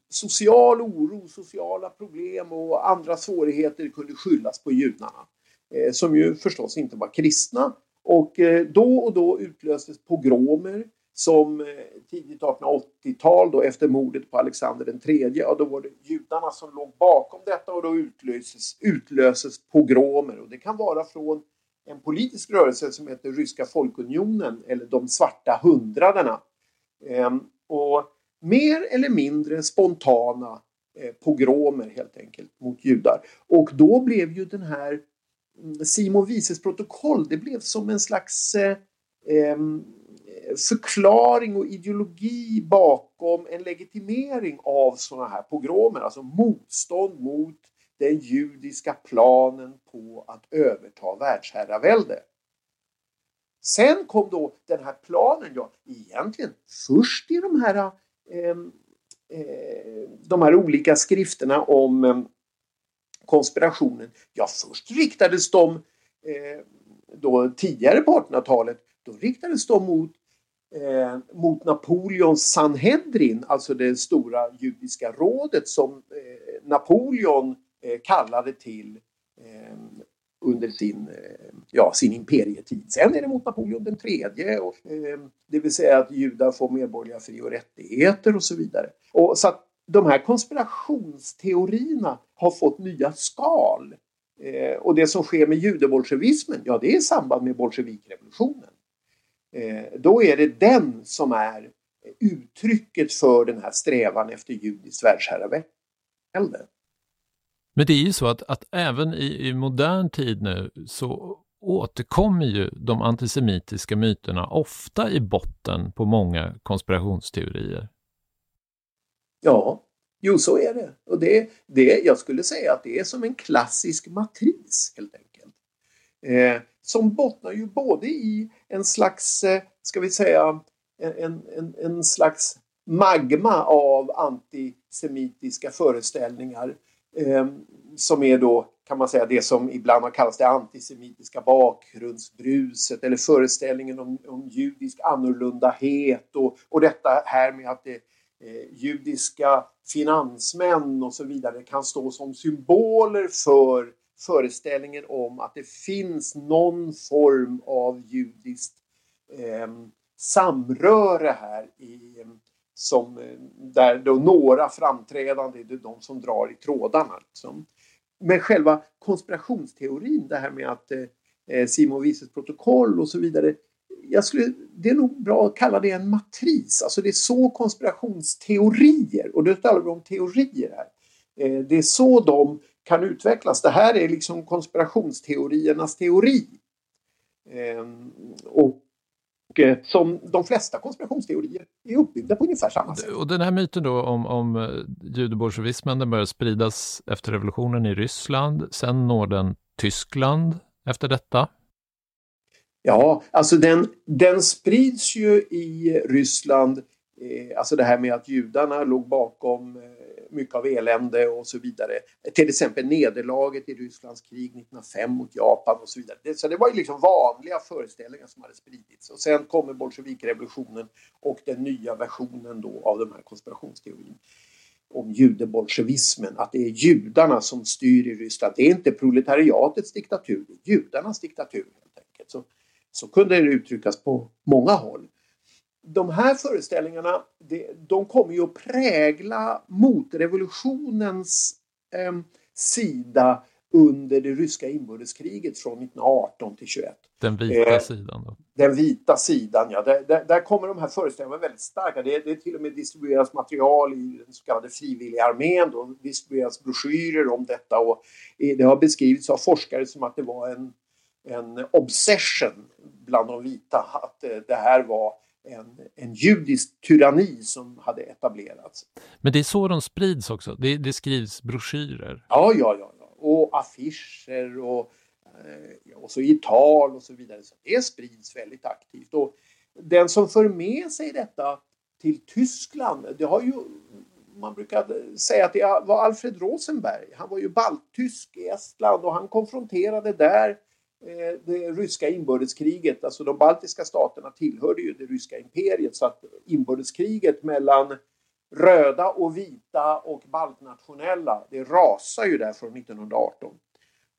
social oro, sociala problem och andra svårigheter kunde skyllas på judarna. Eh, som ju förstås inte var kristna. Och eh, då och då utlöstes pogromer som eh, tidigt 1880-tal då efter mordet på Alexander den tredje. Ja, då var det judarna som låg bakom detta och då utlöses, utlöses pogromer. Och det kan vara från en politisk rörelse som heter Ryska folkunionen eller de svarta hundradena. Ehm, och mer eller mindre spontana pogromer helt enkelt mot judar. Och då blev ju den här Simon Wieses protokoll, det blev som en slags eh, förklaring och ideologi bakom en legitimering av sådana här pogromer, alltså motstånd mot den judiska planen på att överta världsherravälde. Sen kom då den här planen, ja egentligen först i de här, eh, eh de här olika skrifterna om eh, konspirationen. Ja först riktades de eh, då tidigare på 1800-talet, då riktades de mot eh, mot Napoleons Sanhedrin, alltså det stora judiska rådet som eh, Napoleon eh, kallade till eh, under sin, eh, ja, sin imperietid. Sen är det mot Napoleon den tredje, och, eh, det vill säga att judar får medborgerliga fri och rättigheter och så vidare. Och så att de här konspirationsteorierna har fått nya skal. Eh, och det som sker med judebolsjevismen, ja det är i samband med bolsjevikrevolutionen. Eh, då är det den som är uttrycket för den här strävan efter judiskt världsherravälde. Men det är ju så att, att även i, i, modern tid nu så återkommer ju de antisemitiska myterna ofta i botten på många konspirationsteorier. Ja, jo så är det. Och det, det, jag skulle säga att det är som en klassisk matris helt enkelt. Eh, som bottnar ju både i en slags, eh, ska vi säga, en, en, en slags magma av antisemitiska föreställningar eh, som är då kan man säga det som ibland har kallats det antisemitiska bakgrundsbruset eller föreställningen om, om judisk annorlundahet och, och detta här med att det, eh, judiska finansmän och så vidare kan stå som symboler för föreställningen om att det finns någon form av judiskt eh, samröre här i, som, eh, där då några framträdande är de som drar i trådarna. Liksom. Men själva konspirationsteorin, det här med att eh, eh Simon Wieses protokoll och så vidare. Jag skulle, det är nog bra att kalla det en matris, alltså det är så konspirationsteorier, och då talar vi om teorier här. Eh, det är så de kan utvecklas. Det här är liksom konspirationsteoriernas teori. Ehm, och eh, som de flesta konspirationsteorier är uppbyggda på ungefär samma sätt. Och den här myten då om, om eh, judebolsjevismen, den börjar spridas efter revolutionen i Ryssland. Sen når den Tyskland efter detta. Ja, alltså den, den sprids ju i Ryssland, eh, alltså det här med att judarna låg bakom eh, mycket av elände och så vidare. Till exempel nederlaget i Rysslands krig 1905 mot Japan och så vidare. Så det var ju liksom vanliga föreställningar som hade spridits. Och sen kommer bolsjevikrevolutionen och den nya versionen då av den här konspirationsteorin om judebolsjevismen, att det är judarna som styr i Ryssland. Det är inte proletariatets diktatur, det är judarnas diktatur helt enkelt. Så, så kunde det uttryckas på många håll de här föreställningarna de kommer ju att prägla motrevolutionens eh, sida under det ryska inbördeskriget från 1918 till 21. Den vita eh, sidan? Då. Den vita sidan, ja. Där, där, där kommer de här föreställningarna väldigt starka. Det, det till och med distribueras material i den så kallade frivilliga armén. Då distribueras broschyrer om detta och det har beskrivits av forskare som att det var en, en obsession bland de vita. Att eh, det här var en, en judisk tyranni som hade etablerats. Men det är så de sprids också? Det, det skrivs broschyrer? Ja, ja, ja. ja. Och affischer och, eh, och så i tal och så vidare. Så det sprids väldigt aktivt. Och den som för med sig detta till Tyskland, det har ju man brukar säga att det var Alfred Rosenberg. Han var ju balttysk i Estland och han konfronterade där Eh, det ryska inbördeskriget, alltså de baltiska staterna tillhörde ju det ryska imperiet så att inbördeskriget mellan röda och vita och baltnationella, det rasar ju där från 1918.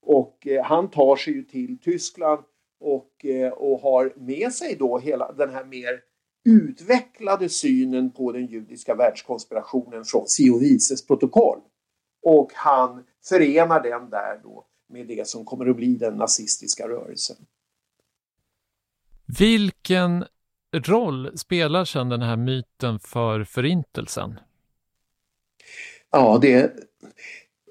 Och eh, han tar sig ju till Tyskland och, eh, och har med sig då hela den här mer utvecklade synen på den judiska världskonspirationen från Siovises protokoll. Och han förenar den där då med det som kommer att bli den nazistiska rörelsen. Vilken roll spelar sedan den här myten för Förintelsen? Ja, det är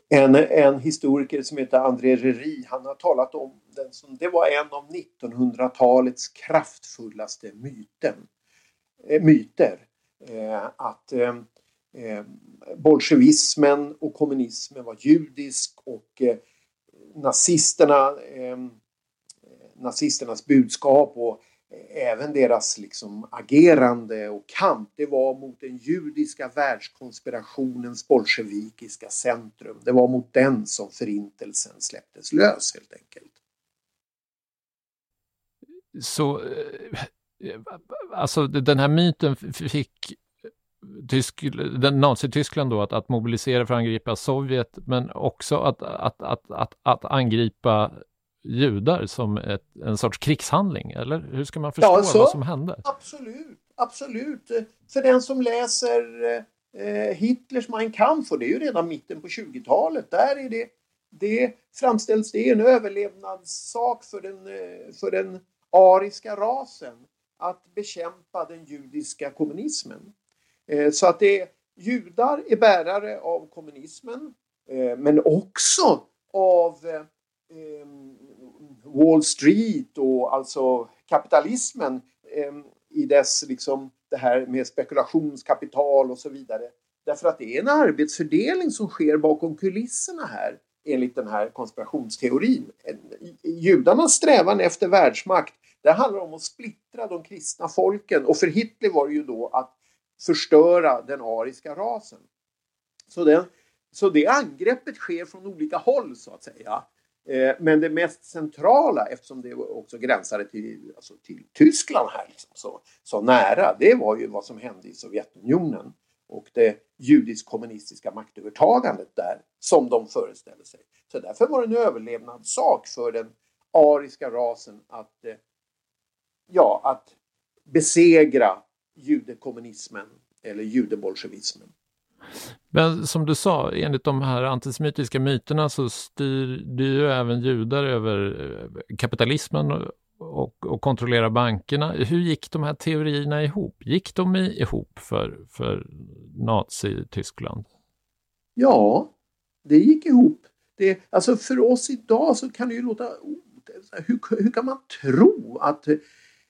en, en historiker som heter André Reri, han har talat om den som det var en av 1900-talets kraftfullaste myten. myter. Att bolsjevismen och kommunismen var judisk och nazisterna, ehm, nazisternas budskap och eh, även deras liksom agerande och kamp, det var mot den judiska världskonspirationens bolsjevikiska centrum. Det var mot den som förintelsen släpptes lös helt enkelt. Så, eh, alltså den här myten fick Tysk, Nazityskland då att, att mobilisera för att angripa Sovjet, men också att, att, att, att, att angripa judar som ett, en sorts krigshandling, eller hur ska man förstå ja, så, vad som hände? Absolut, absolut. För den som läser eh, Hitlers Mein Kampf, och det är ju redan mitten på 20-talet, där är det, det framställs det en överlevnadssak för den, eh, för den ariska rasen att bekämpa den judiska kommunismen. Eh, så att det judar är bärare av kommunismen, eh, men också av eh, Wall Street och alltså kapitalismen i dess liksom det här med spekulationskapital och så vidare. Därför att det är en arbetsfördelning som sker bakom kulisserna här enligt den här konspirationsteorin. Judarnas strävan efter världsmakt det handlar om att splittra de kristna folken och för Hitler var det ju då att förstöra den ariska rasen. Så, den, så det angreppet sker från olika håll så att säga. Eh, men det mest centrala, eftersom det också gränsade till, alltså till Tyskland här, liksom, så, så nära, det var ju vad som hände i Sovjetunionen och det judisk-kommunistiska maktövertagandet där som de föreställde sig. Så därför var det en överlevnadssak för den ariska rasen att, eh, ja, att besegra judekommunismen eller judebolsjevismen. Men som du sa, enligt de här antisemitiska myterna så styr ju även judar över eh, kapitalismen och, och kontrollerar bankerna. Hur gick de här teorierna ihop? Gick de ihop för, för Nazityskland? Ja, det gick ihop. Det, alltså för oss idag så kan det ju låta... Hur, hur kan man tro att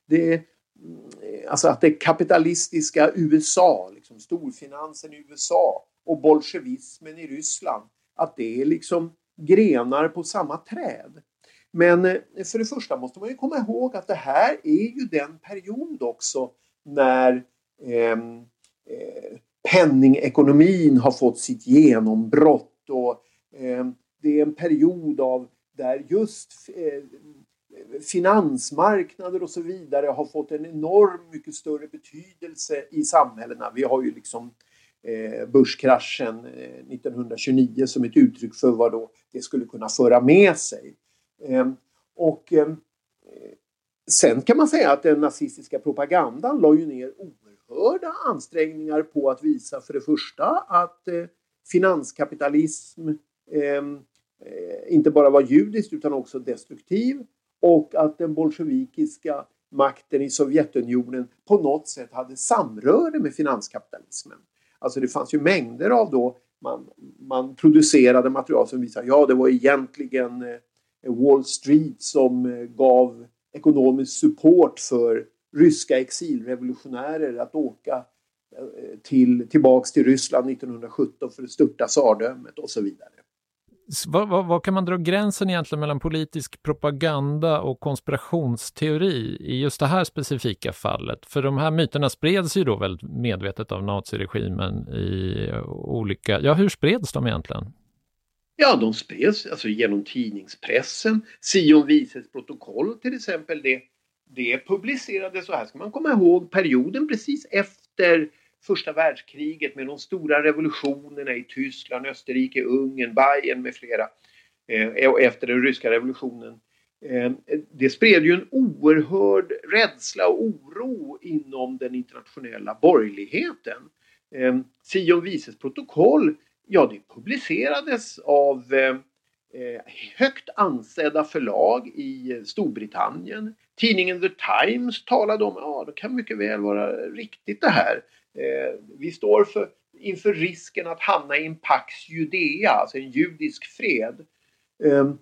det Mm, alltså att det kapitalistiska USA, liksom storfinansen i USA och bolsjevismen i Ryssland, att det är liksom grenar på samma träd. Men eh, för det första måste man ju komma ihåg att det här är ju den period också när ehm, eh, penningekonomin har fått sitt genombrott och eh, det är en period av där just eh, finansmarknader och så vidare har fått en enorm mycket större betydelse i samhällena. Vi har ju liksom eh, börskraschen eh, 1929 som ett uttryck för vad då det skulle kunna föra med sig. Eh, och eh, sen kan man säga att den nazistiska propagandan la ju ner oerhörda ansträngningar på att visa för det första att eh, finanskapitalism ehm, eh, inte bara var judiskt utan också destruktiv och att den bolsjevikiska makten i Sovjetunionen på något sätt hade samröre med finanskapitalismen. Alltså det fanns ju mängder av då man, man producerade material som visar ja det var egentligen eh, Wall Street som eh, gav ekonomisk support för ryska exilrevolutionärer att åka eh, till, tillbaks till Ryssland 1917 för att störta tsardömet och så vidare. Vad, vad, vad, kan man dra gränsen egentligen mellan politisk propaganda och konspirationsteori i just det här specifika fallet? För de här myterna spreds ju då väldigt medvetet av naziregimen i eh, olika... Ja, hur spreds de egentligen? Ja, de spreds alltså genom tidningspressen. Sion Vises protokoll till exempel, det, det publicerades, så här ska man komma ihåg, perioden precis efter första världskriget med de stora revolutionerna i Tyskland, Österrike, Ungern, Bayern med flera eh, och efter den ryska revolutionen. Eh, det spred ju en oerhörd rädsla och oro inom den internationella borgerligheten. Eh, Sion Vises protokoll, ja det publicerades av eh, eh, högt ansedda förlag i Storbritannien. Tidningen The Times talade om att ja, det kan mycket väl vara riktigt det här. Eh, vi står för, inför risken att hamna i en Pax Judea, alltså en judisk fred. Eh,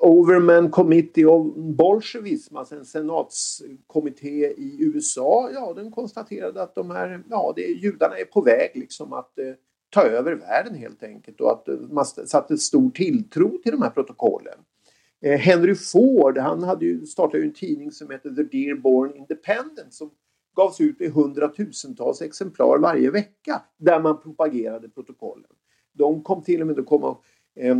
Overman Committee of Bolshevism, alltså en senatskommitté i USA, ja den konstaterade att de här, ja det, judarna är på väg liksom att eh, ta över världen helt enkelt och att eh, man satte stor tilltro till de här protokollen. Eh, Henry Ford, han hade ju, startade ju en tidning som heter The Dearborn Independent som gavs ut i hundratusentals exemplar varje vecka där man propagerade protokollen. De kom till och med att komma eh,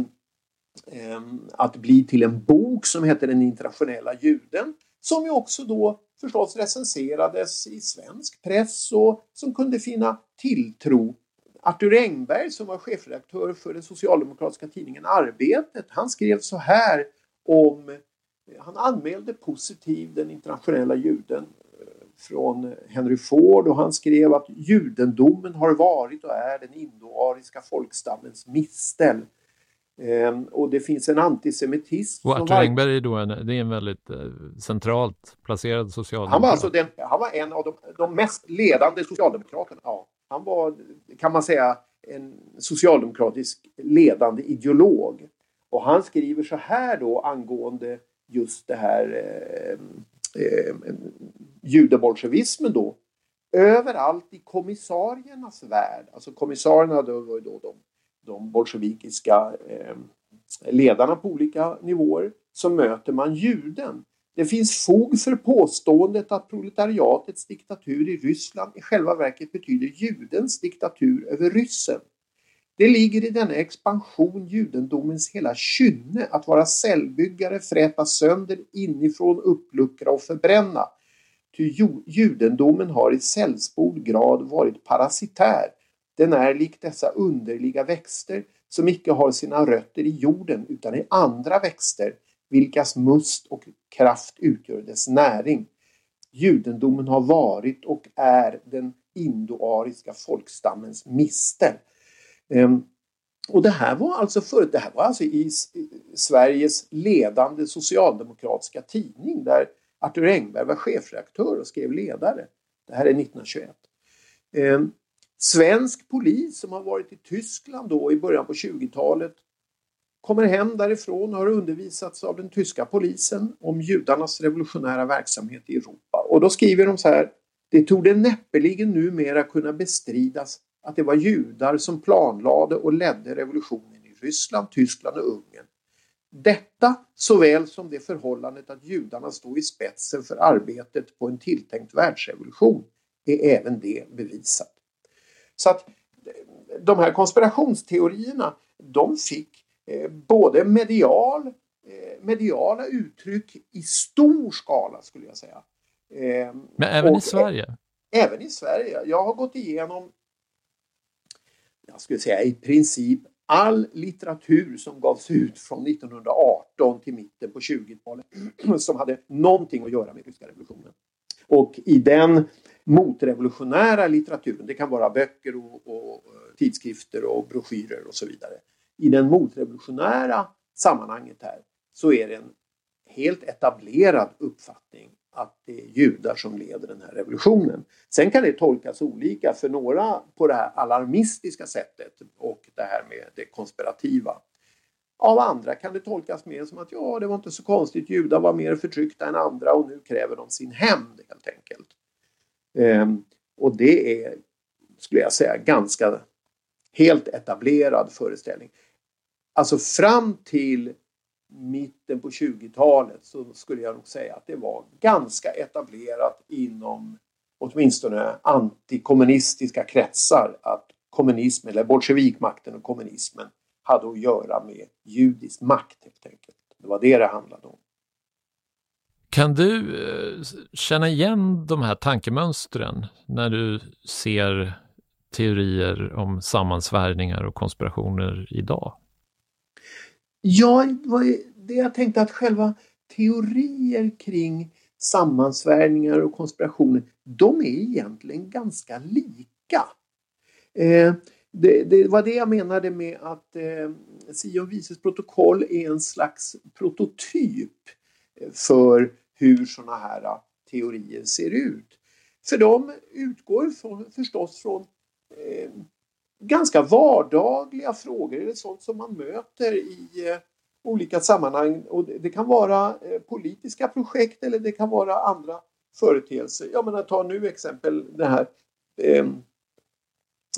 eh, att bli till en bok som heter Den internationella juden som ju också då förstås recenserades i svensk press och som kunde finna tilltro. Arthur Engberg som var chefredaktör för den socialdemokratiska tidningen Arbetet, han skrev så här om, han anmälde positiv den internationella juden från Henry Ford och han skrev att judendomen har varit och är den indoariska folkstammens mistel. Ehm, och det finns en antisemitism. Och Arthur var... Engberg är då en, det är en väldigt eh, centralt placerad socialdemokrat. Han var alltså den, han var en av de, de mest ledande socialdemokraterna. Ja, han var, kan man säga, en socialdemokratisk ledande ideolog. Och han skriver så här då angående just det här eh, eh, judebolsjevismen då överallt i kommissariernas värld, alltså kommissarierna då var ju då de, de bolsjevikiska eh, ledarna på olika nivåer, så möter man juden. Det finns fog för påståendet att proletariatets diktatur i Ryssland i själva verket betyder judens diktatur över ryssen. Det ligger i denna expansion judendomens hela kynne att vara cellbyggare, fräta sönder inifrån, uppluckra och förbränna. Ty judendomen har i sällspord grad varit parasitär. Den är lik dessa underliga växter som icke har sina rötter i jorden utan i andra växter vilkas must och kraft utgör dess näring. Judendomen har varit och är den indoariska folkstammens mistel. Ehm, och det här var alltså förut, det här var alltså i Sveriges ledande socialdemokratiska tidning där Arthur Engberg var chefredaktör och skrev ledare. Det här är 1921. Eh, svensk polis som har varit i Tyskland då i början på 20-talet kommer hem därifrån och har undervisats av den tyska polisen om judarnas revolutionära verksamhet i Europa. Och då skriver de så här. Det torde näppeligen numera kunna bestridas att det var judar som planlade och ledde revolutionen i Ryssland, Tyskland och Ungern. Detta såväl som det förhållandet att judarna stod i spetsen för arbetet på en tilltänkt världsrevolution är även det bevisat. Så att de här konspirationsteorierna de fick eh, både medial, eh, mediala uttryck i stor skala skulle jag säga. Eh, Men även i Sverige? Även i Sverige. Jag har gått igenom jag skulle säga i princip all litteratur som gavs ut från 1918 till mitten på 20-talet som hade någonting att göra med ryska revolutionen. Och i den motrevolutionära litteraturen, det kan vara böcker och, och tidskrifter och broschyrer och så vidare. I den motrevolutionära sammanhanget här så är det en helt etablerad uppfattning att det är judar som leder den här revolutionen. Sen kan det tolkas olika för några på det här alarmistiska sättet och det här med det konspirativa. Av andra kan det tolkas mer som att ja, det var inte så konstigt, judar var mer förtryckta än andra och nu kräver de sin hämnd helt enkelt. Ehm, och det är, skulle jag säga, ganska helt etablerad föreställning. Alltså fram till mitten på 20-talet så skulle jag nog säga att det var ganska etablerat inom åtminstone antikommunistiska kretsar att kommunismen, eller bolsjevikmakten och kommunismen hade att göra med judisk makt helt enkelt. Det var det det handlade om. Kan du eh, känna igen de här tankemönstren när du ser teorier om sammansvärjningar och konspirationer idag? Ja, det jag tänkte att själva teorier kring sammansvärjningar och konspirationer, de är egentligen ganska lika. Eh, det, det, var det jag menade med att eh, Sion vises protokoll är en slags prototyp eh, för hur sådana här eh, teorier ser ut. För de utgår från, förstås från eh, ganska vardagliga frågor, eller sånt som man möter i, eh, olika sammanhang. Och det kan vara eh, politiska projekt eller det kan vara andra företeelser. Jag menar, ta nu exempel det här eh,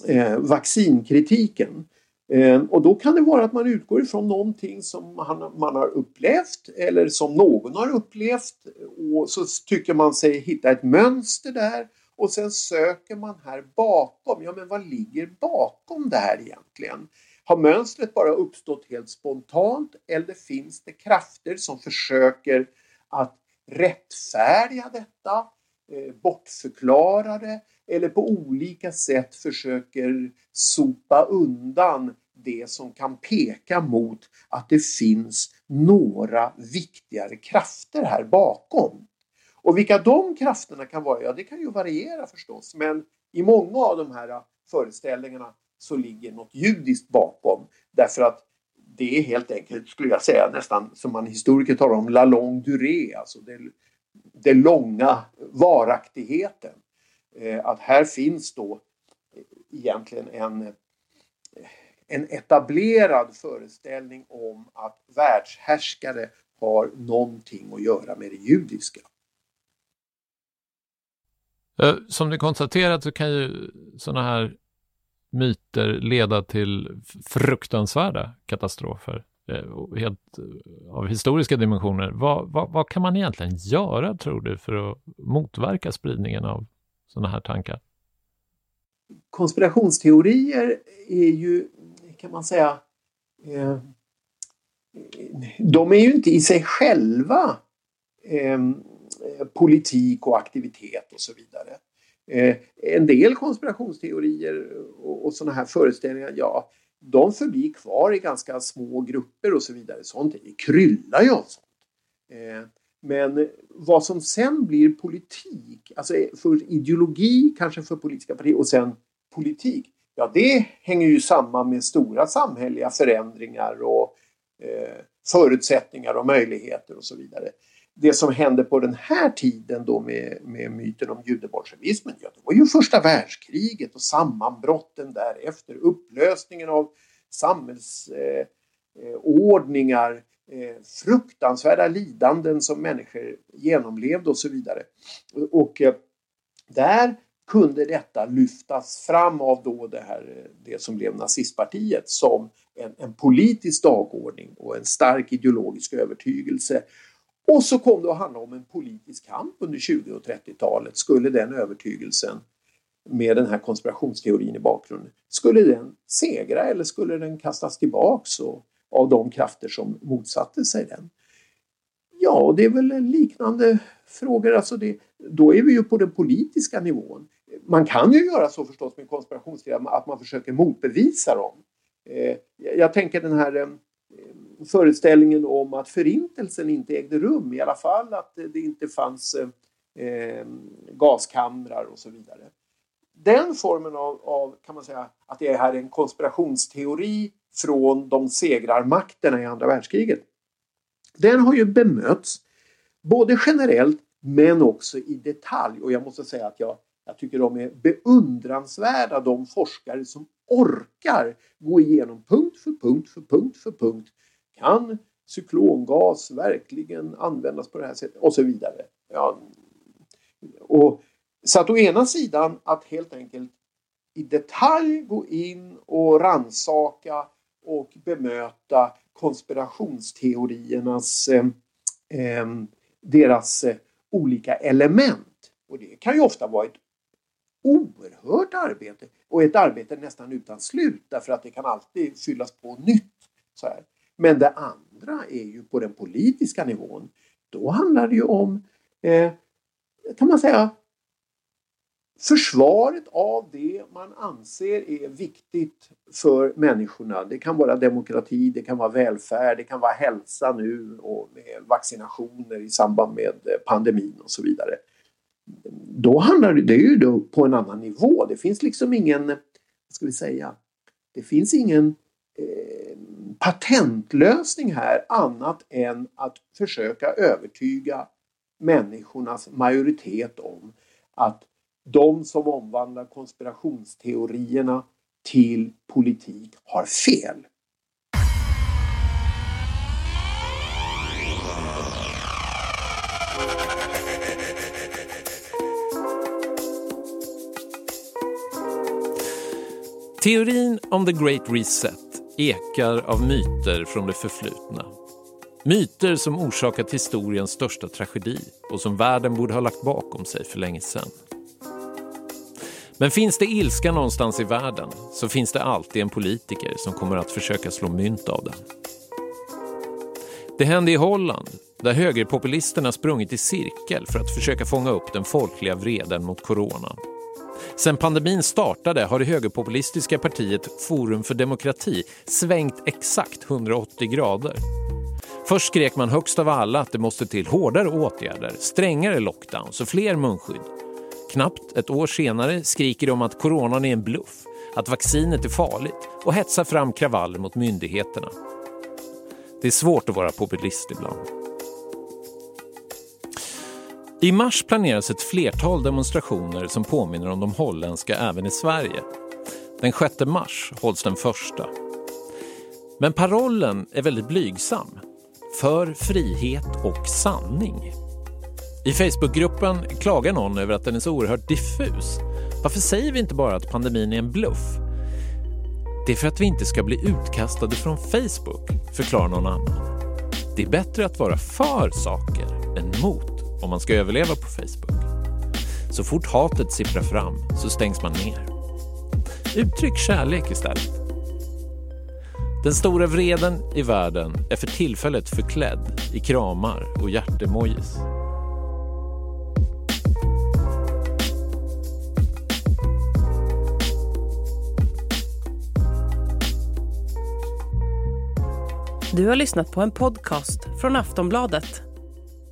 eh, vaccinkritiken. Eh, och då kan det vara att man utgår ifrån någonting som man, man har upplevt eller som någon har upplevt och så tycker man sig hitta ett mönster där och sen söker man här bakom. Ja, men vad ligger bakom det här egentligen? Har mönstret bara uppstått helt spontant eller finns det krafter som försöker att rättfärdiga detta, eh, bortförklara det eller på olika sätt försöker sopa undan det som kan peka mot att det finns några viktigare krafter här bakom. Och vilka de krafterna kan vara, ja det kan ju variera förstås men i många av de här äh, föreställningarna så ligger något judiskt bakom. Därför att det är helt enkelt, skulle jag säga, nästan som man historiker talar om, la longue durée, alltså det, det långa varaktigheten. Eh, att här finns då eh, egentligen en, eh, en etablerad föreställning om att världshärskare har någonting att göra med det judiska. Eh, som ni konstaterat så kan ju sådana här myter leda till fruktansvärda katastrofer eh, helt eh, av historiska dimensioner. Vad, vad, vad, kan man egentligen göra, tror du, för att motverka spridningen av sådana här tankar? Konspirationsteorier är ju, kan man säga, eh, de är ju inte i sig själva eh, Eh, politik och aktivitet och så vidare. Eh, en del konspirationsteorier och, och sådana här föreställningar, ja, de förblir kvar i ganska små grupper och så vidare. Sånt det kryllar ju av sånt. Eh, men vad som sen blir politik, alltså eh, för ideologi, kanske för politiska partier och sen politik, ja det hänger ju samman med stora samhälleliga förändringar och eh, förutsättningar och möjligheter och så vidare det som hände på den här tiden då med, med myten om judebolsjevismen, ja, det var ju första världskriget och sammanbrotten därefter, upplösningen av samhällsordningar, eh, eh, fruktansvärda lidanden som människor genomlevde och så vidare. Och eh, där kunde detta lyftas fram av då det, här, eh, det som blev nazistpartiet som en, en politisk dagordning och en stark ideologisk övertygelse och så kom det att handla om en politisk kamp under 20 och 30-talet. Skulle den övertygelsen med den här konspirationsteorin i bakgrunden, skulle den segra eller skulle den kastas tillbaks av de krafter som motsatte sig den? Ja, det är väl liknande frågor. Alltså det, då är vi ju på den politiska nivån. Man kan ju göra så förstås med konspirationsteorier att man försöker motbevisa dem. Eh, jag tänker den här eh, föreställningen om att förintelsen inte ägde rum, i alla fall att det inte fanns eh, gaskamrar och så vidare. Den formen av, av, kan man säga, att det här är en konspirationsteori från de segrarmakterna i andra världskriget. Den har ju bemötts både generellt men också i detalj och jag måste säga att jag, jag tycker de är beundransvärda de forskare som orkar gå igenom punkt för punkt för punkt för punkt kan cyklongas verkligen användas på det här sättet? Och så vidare. Ja. Och, så att å ena sidan att helt enkelt i detalj gå in och ransaka och bemöta konspirationsteoriernas eh, eh, deras eh, olika element. Och det kan ju ofta vara ett oerhört arbete och ett arbete nästan utan slut därför att det kan alltid fyllas på nytt. Så här. Men det andra är ju på den politiska nivån. Då handlar det ju om, eh, kan man säga, försvaret av det man anser är viktigt för människorna. Det kan vara demokrati, det kan vara välfärd, det kan vara hälsa nu och med vaccinationer i samband med eh, pandemin och så vidare. Då handlar det, det är ju då på en annan nivå. Det finns liksom ingen, vad ska vi säga, det finns ingen eh, patentlösning här annat än att försöka övertyga människornas majoritet om att de som omvandlar konspirationsteorierna till politik har fel. Teorin om the Great Reset ekar av myter från det förflutna. Myter som orsakat historiens största tragedi och som världen borde ha lagt bakom sig för länge sedan. Men finns det ilska någonstans i världen så finns det alltid en politiker som kommer att försöka slå mynt av den. Det hände i Holland där högerpopulisterna sprungit i cirkel för att försöka fånga upp den folkliga vreden mot corona. Sen pandemin startade har det högerpopulistiska partiet Forum för demokrati svängt exakt 180 grader. Först skrek man högst av alla att det måste till hårdare åtgärder, strängare lockdowns och fler munskydd. Knappt ett år senare skriker de att coronan är en bluff, att vaccinet är farligt och hetsar fram kravaller mot myndigheterna. Det är svårt att vara populist ibland. I mars planeras ett flertal demonstrationer som påminner om de holländska även i Sverige. Den 6 mars hålls den första. Men parollen är väldigt blygsam. För frihet och sanning. I Facebookgruppen klagar någon över att den är så oerhört diffus. Varför säger vi inte bara att pandemin är en bluff? Det är för att vi inte ska bli utkastade från Facebook, förklarar någon annan. Det är bättre att vara för saker än mot om man ska överleva på Facebook. Så fort hatet sipprar fram så stängs man ner. Uttryck kärlek istället. Den stora vreden i världen är för tillfället förklädd i kramar och hjärtemojis. Du har lyssnat på en podcast från Aftonbladet.